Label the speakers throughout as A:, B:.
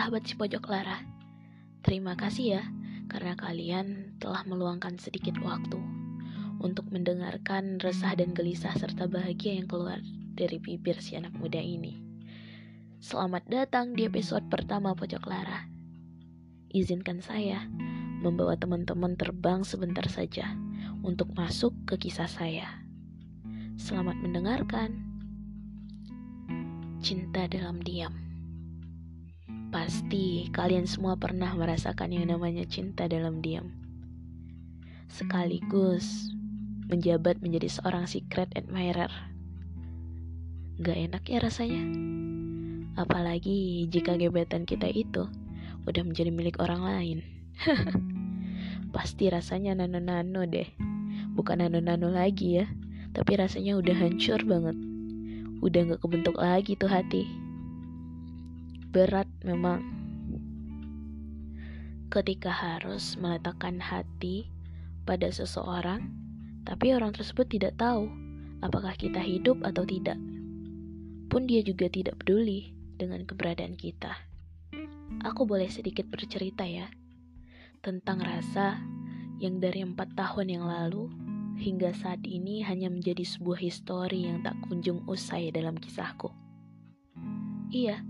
A: sahabat si pojok Lara. Terima kasih ya karena kalian telah meluangkan sedikit waktu untuk mendengarkan resah dan gelisah serta bahagia yang keluar dari bibir si anak muda ini. Selamat datang di episode pertama Pojok Lara. Izinkan saya membawa teman-teman terbang sebentar saja untuk masuk ke kisah saya. Selamat mendengarkan. Cinta dalam diam. Pasti kalian semua pernah merasakan yang namanya cinta dalam diam. Sekaligus menjabat menjadi seorang secret admirer. Gak enak ya rasanya. Apalagi jika gebetan kita itu udah menjadi milik orang lain. Pasti rasanya nano-nano deh. Bukan nano-nano lagi ya, tapi rasanya udah hancur banget. Udah gak kebentuk lagi tuh hati berat memang ketika harus meletakkan hati pada seseorang, tapi orang tersebut tidak tahu apakah kita hidup atau tidak. Pun dia juga tidak peduli dengan keberadaan kita. Aku boleh sedikit bercerita ya tentang rasa yang dari empat tahun yang lalu hingga saat ini hanya menjadi sebuah histori yang tak kunjung usai dalam kisahku. Iya,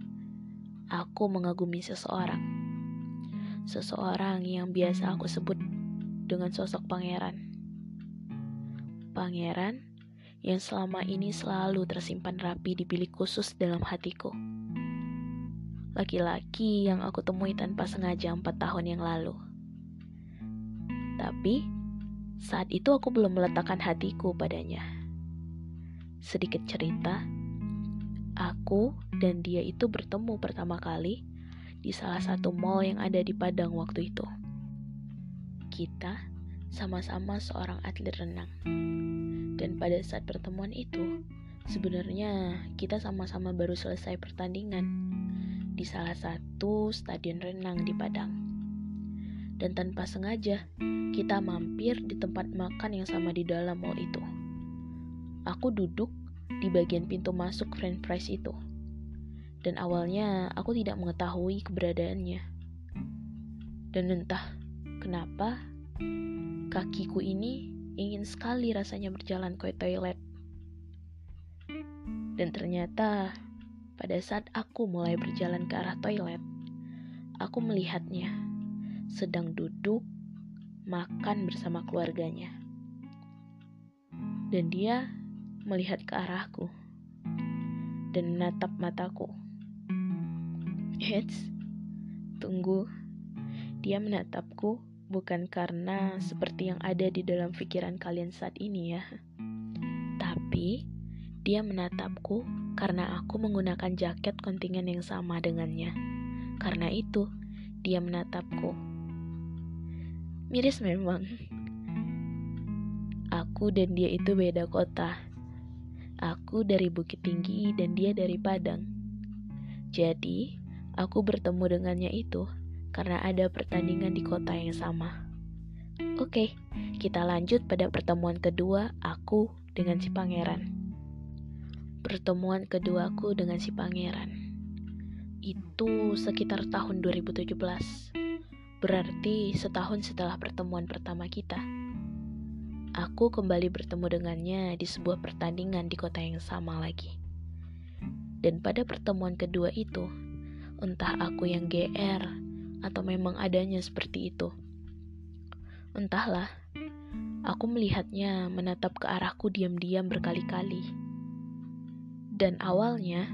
A: aku mengagumi seseorang. Seseorang yang biasa aku sebut dengan sosok pangeran. Pangeran yang selama ini selalu tersimpan rapi di bilik khusus dalam hatiku. Laki-laki yang aku temui tanpa sengaja empat tahun yang lalu. Tapi, saat itu aku belum meletakkan hatiku padanya. Sedikit cerita, Aku dan dia itu bertemu pertama kali di salah satu mall yang ada di Padang waktu itu. Kita sama-sama seorang atlet renang. Dan pada saat pertemuan itu, sebenarnya kita sama-sama baru selesai pertandingan di salah satu stadion renang di Padang. Dan tanpa sengaja, kita mampir di tempat makan yang sama di dalam mall itu. Aku duduk di bagian pintu masuk French fries itu. Dan awalnya aku tidak mengetahui keberadaannya. Dan entah kenapa kakiku ini ingin sekali rasanya berjalan ke toilet. Dan ternyata pada saat aku mulai berjalan ke arah toilet, aku melihatnya sedang duduk makan bersama keluarganya. Dan dia melihat ke arahku dan menatap mataku. Eits, tunggu. Dia menatapku bukan karena seperti yang ada di dalam pikiran kalian saat ini ya. Tapi dia menatapku karena aku menggunakan jaket kontingen yang sama dengannya. Karena itu, dia menatapku. Miris memang. Aku dan dia itu beda kota Aku dari Bukit Tinggi dan dia dari Padang. Jadi, aku bertemu dengannya itu karena ada pertandingan di kota yang sama. Oke, kita lanjut pada pertemuan kedua aku dengan si pangeran. Pertemuan keduaku dengan si pangeran itu sekitar tahun 2017. Berarti setahun setelah pertemuan pertama kita aku kembali bertemu dengannya di sebuah pertandingan di kota yang sama lagi. Dan pada pertemuan kedua itu, entah aku yang GR atau memang adanya seperti itu. Entahlah, aku melihatnya menatap ke arahku diam-diam berkali-kali. Dan awalnya,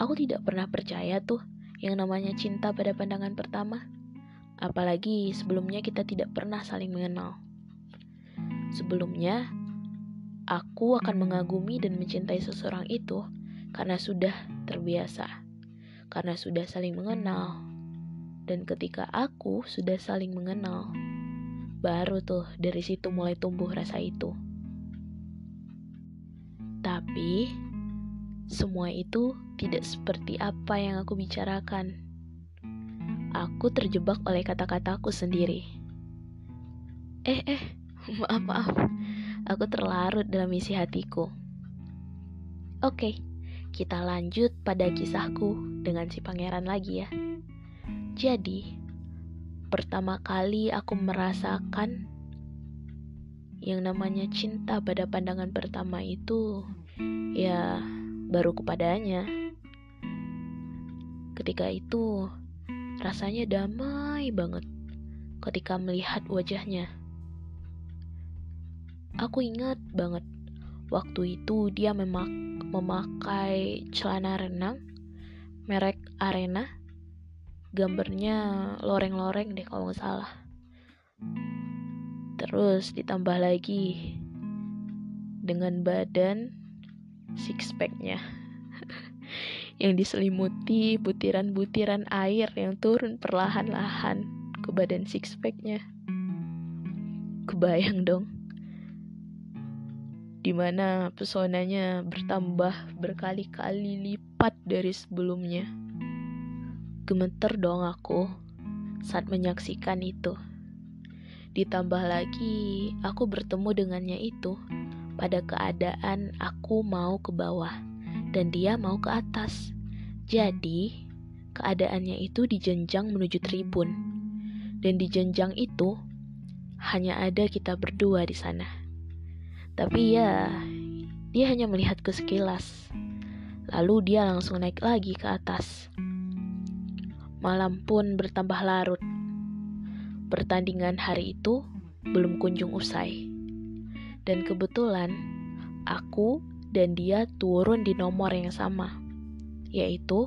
A: aku tidak pernah percaya tuh yang namanya cinta pada pandangan pertama. Apalagi sebelumnya kita tidak pernah saling mengenal. Sebelumnya, aku akan mengagumi dan mencintai seseorang itu karena sudah terbiasa, karena sudah saling mengenal. Dan ketika aku sudah saling mengenal, baru tuh dari situ mulai tumbuh rasa itu. Tapi, semua itu tidak seperti apa yang aku bicarakan. Aku terjebak oleh kata-kataku sendiri. Eh, eh, maaf maaf aku terlarut dalam isi hatiku oke kita lanjut pada kisahku dengan si pangeran lagi ya Jadi, pertama kali aku merasakan yang namanya cinta pada pandangan pertama itu ya baru kepadanya. Ketika itu rasanya damai banget ketika melihat wajahnya. Aku ingat banget waktu itu dia memak memakai celana renang merek Arena. Gambarnya loreng-loreng deh kalau nggak salah. Terus ditambah lagi dengan badan six packnya yang diselimuti butiran-butiran air yang turun perlahan-lahan ke badan six packnya. Kebayang dong, di mana pesonanya bertambah berkali-kali lipat dari sebelumnya. Gemeter dong aku saat menyaksikan itu. Ditambah lagi, aku bertemu dengannya itu pada keadaan aku mau ke bawah dan dia mau ke atas. Jadi, keadaannya itu di jenjang menuju tribun. Dan di jenjang itu hanya ada kita berdua di sana. Tapi ya, dia hanya melihat ke sekilas. Lalu dia langsung naik lagi ke atas. Malam pun bertambah larut Pertandingan hari itu belum kunjung usai. Dan kebetulan aku dan dia turun di nomor yang sama, yaitu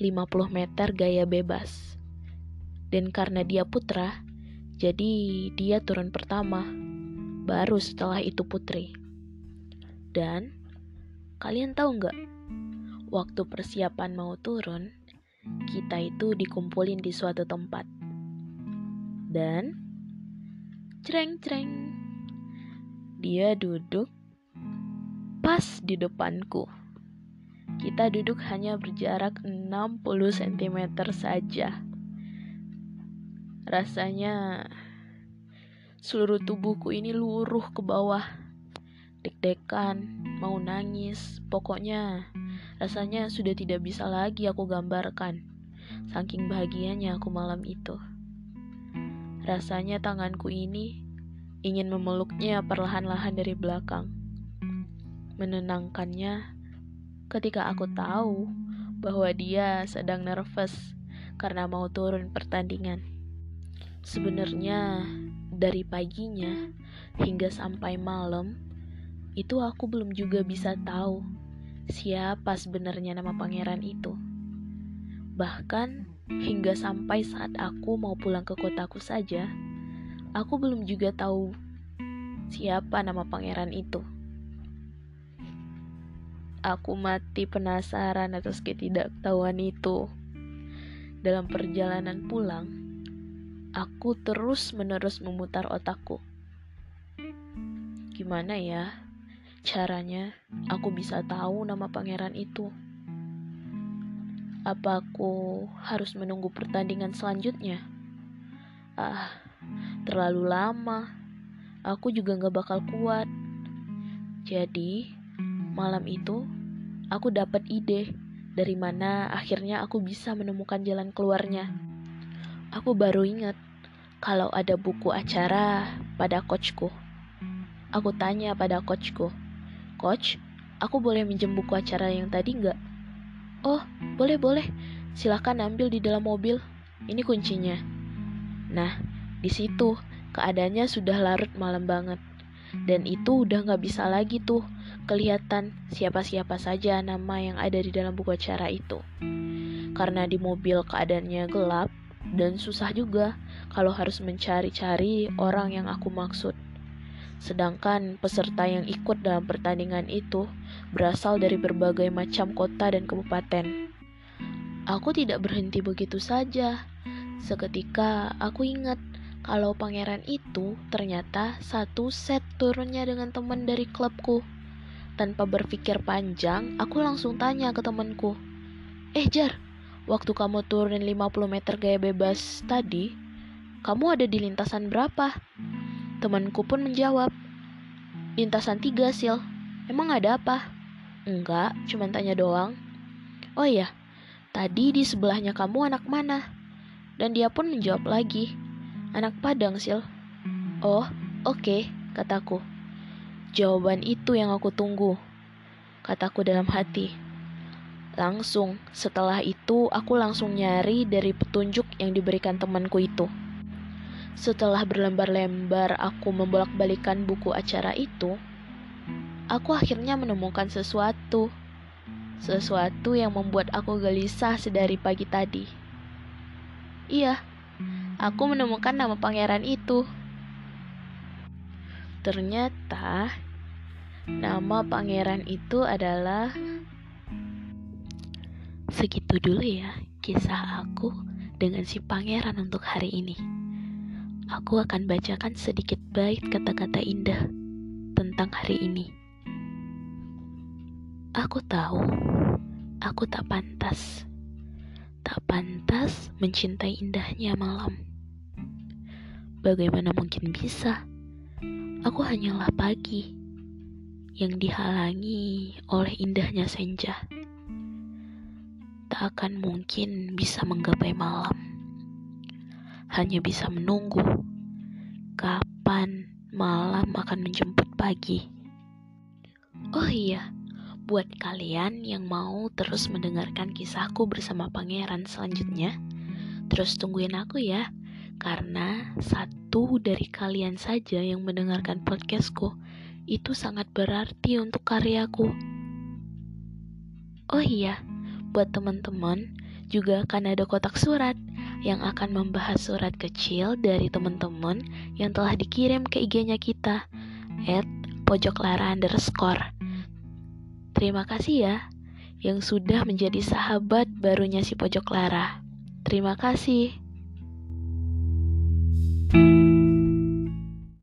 A: 50 meter gaya bebas. Dan karena dia putra, jadi dia turun pertama, baru setelah itu putri. Dan kalian tahu nggak, waktu persiapan mau turun, kita itu dikumpulin di suatu tempat dan cereng-cereng dia duduk pas di depanku. Kita duduk hanya berjarak 60 cm saja. Rasanya seluruh tubuhku ini luruh ke bawah. Deg-degan, mau nangis, pokoknya rasanya sudah tidak bisa lagi aku gambarkan. Saking bahagianya aku malam itu. Rasanya tanganku ini ingin memeluknya perlahan-lahan dari belakang. Menenangkannya ketika aku tahu bahwa dia sedang nervous karena mau turun pertandingan. Sebenarnya dari paginya hingga sampai malam itu aku belum juga bisa tahu siapa sebenarnya nama pangeran itu. Bahkan Hingga sampai saat aku mau pulang ke kotaku saja, aku belum juga tahu siapa nama pangeran itu. Aku mati penasaran atas ketidaktahuan itu. Dalam perjalanan pulang, aku terus-menerus memutar otakku. Gimana ya caranya aku bisa tahu nama pangeran itu? Apa aku harus menunggu pertandingan selanjutnya? Ah, terlalu lama. Aku juga gak bakal kuat. Jadi, malam itu aku dapat ide dari mana akhirnya aku bisa menemukan jalan keluarnya. Aku baru ingat kalau ada buku acara pada coachku. Aku tanya pada coachku, Coach, aku boleh minjem buku acara yang tadi nggak? Oh, boleh boleh. Silahkan ambil di dalam mobil. Ini kuncinya. Nah, di situ keadaannya sudah larut malam banget. Dan itu udah gak bisa lagi tuh kelihatan siapa-siapa saja nama yang ada di dalam buku acara itu. Karena di mobil keadaannya gelap dan susah juga kalau harus mencari-cari orang yang aku maksud. Sedangkan peserta yang ikut dalam pertandingan itu berasal dari berbagai macam kota dan kabupaten. Aku tidak berhenti begitu saja. Seketika aku ingat kalau pangeran itu ternyata satu set turunnya dengan teman dari klubku. Tanpa berpikir panjang, aku langsung tanya ke temanku. Eh Jar, waktu kamu turunin 50 meter gaya bebas tadi, kamu ada di lintasan berapa? Temanku pun menjawab, Lintasan tiga, Sil. Emang ada apa? Enggak, cuma tanya doang. Oh iya, tadi di sebelahnya kamu anak mana? Dan dia pun menjawab lagi, anak Padang, Sil. Oh, oke, okay, kataku. Jawaban itu yang aku tunggu, kataku dalam hati. Langsung, setelah itu aku langsung nyari dari petunjuk yang diberikan temanku itu. Setelah berlembar-lembar aku membolak-balikan buku acara itu, aku akhirnya menemukan sesuatu. Sesuatu yang membuat aku gelisah sedari pagi tadi. Iya, aku menemukan nama pangeran itu. Ternyata nama pangeran itu adalah Segitu dulu ya kisah aku dengan si pangeran untuk hari ini. Aku akan bacakan sedikit bait kata-kata indah tentang hari ini. Aku tahu, aku tak pantas. Tak pantas mencintai indahnya malam. Bagaimana mungkin bisa? Aku hanyalah pagi yang dihalangi oleh indahnya senja tak akan mungkin bisa menggapai malam. Hanya bisa menunggu kapan malam akan menjemput pagi. Oh iya, buat kalian yang mau terus mendengarkan kisahku bersama pangeran selanjutnya, terus tungguin aku ya, karena satu dari kalian saja yang mendengarkan podcastku itu sangat berarti untuk karyaku. Oh iya, buat teman-teman juga akan ada kotak surat yang akan membahas surat kecil dari teman-teman yang telah dikirim ke IG-nya kita at pojoklara underscore. Terima kasih ya yang sudah menjadi sahabat barunya si Pojok Lara. Terima kasih.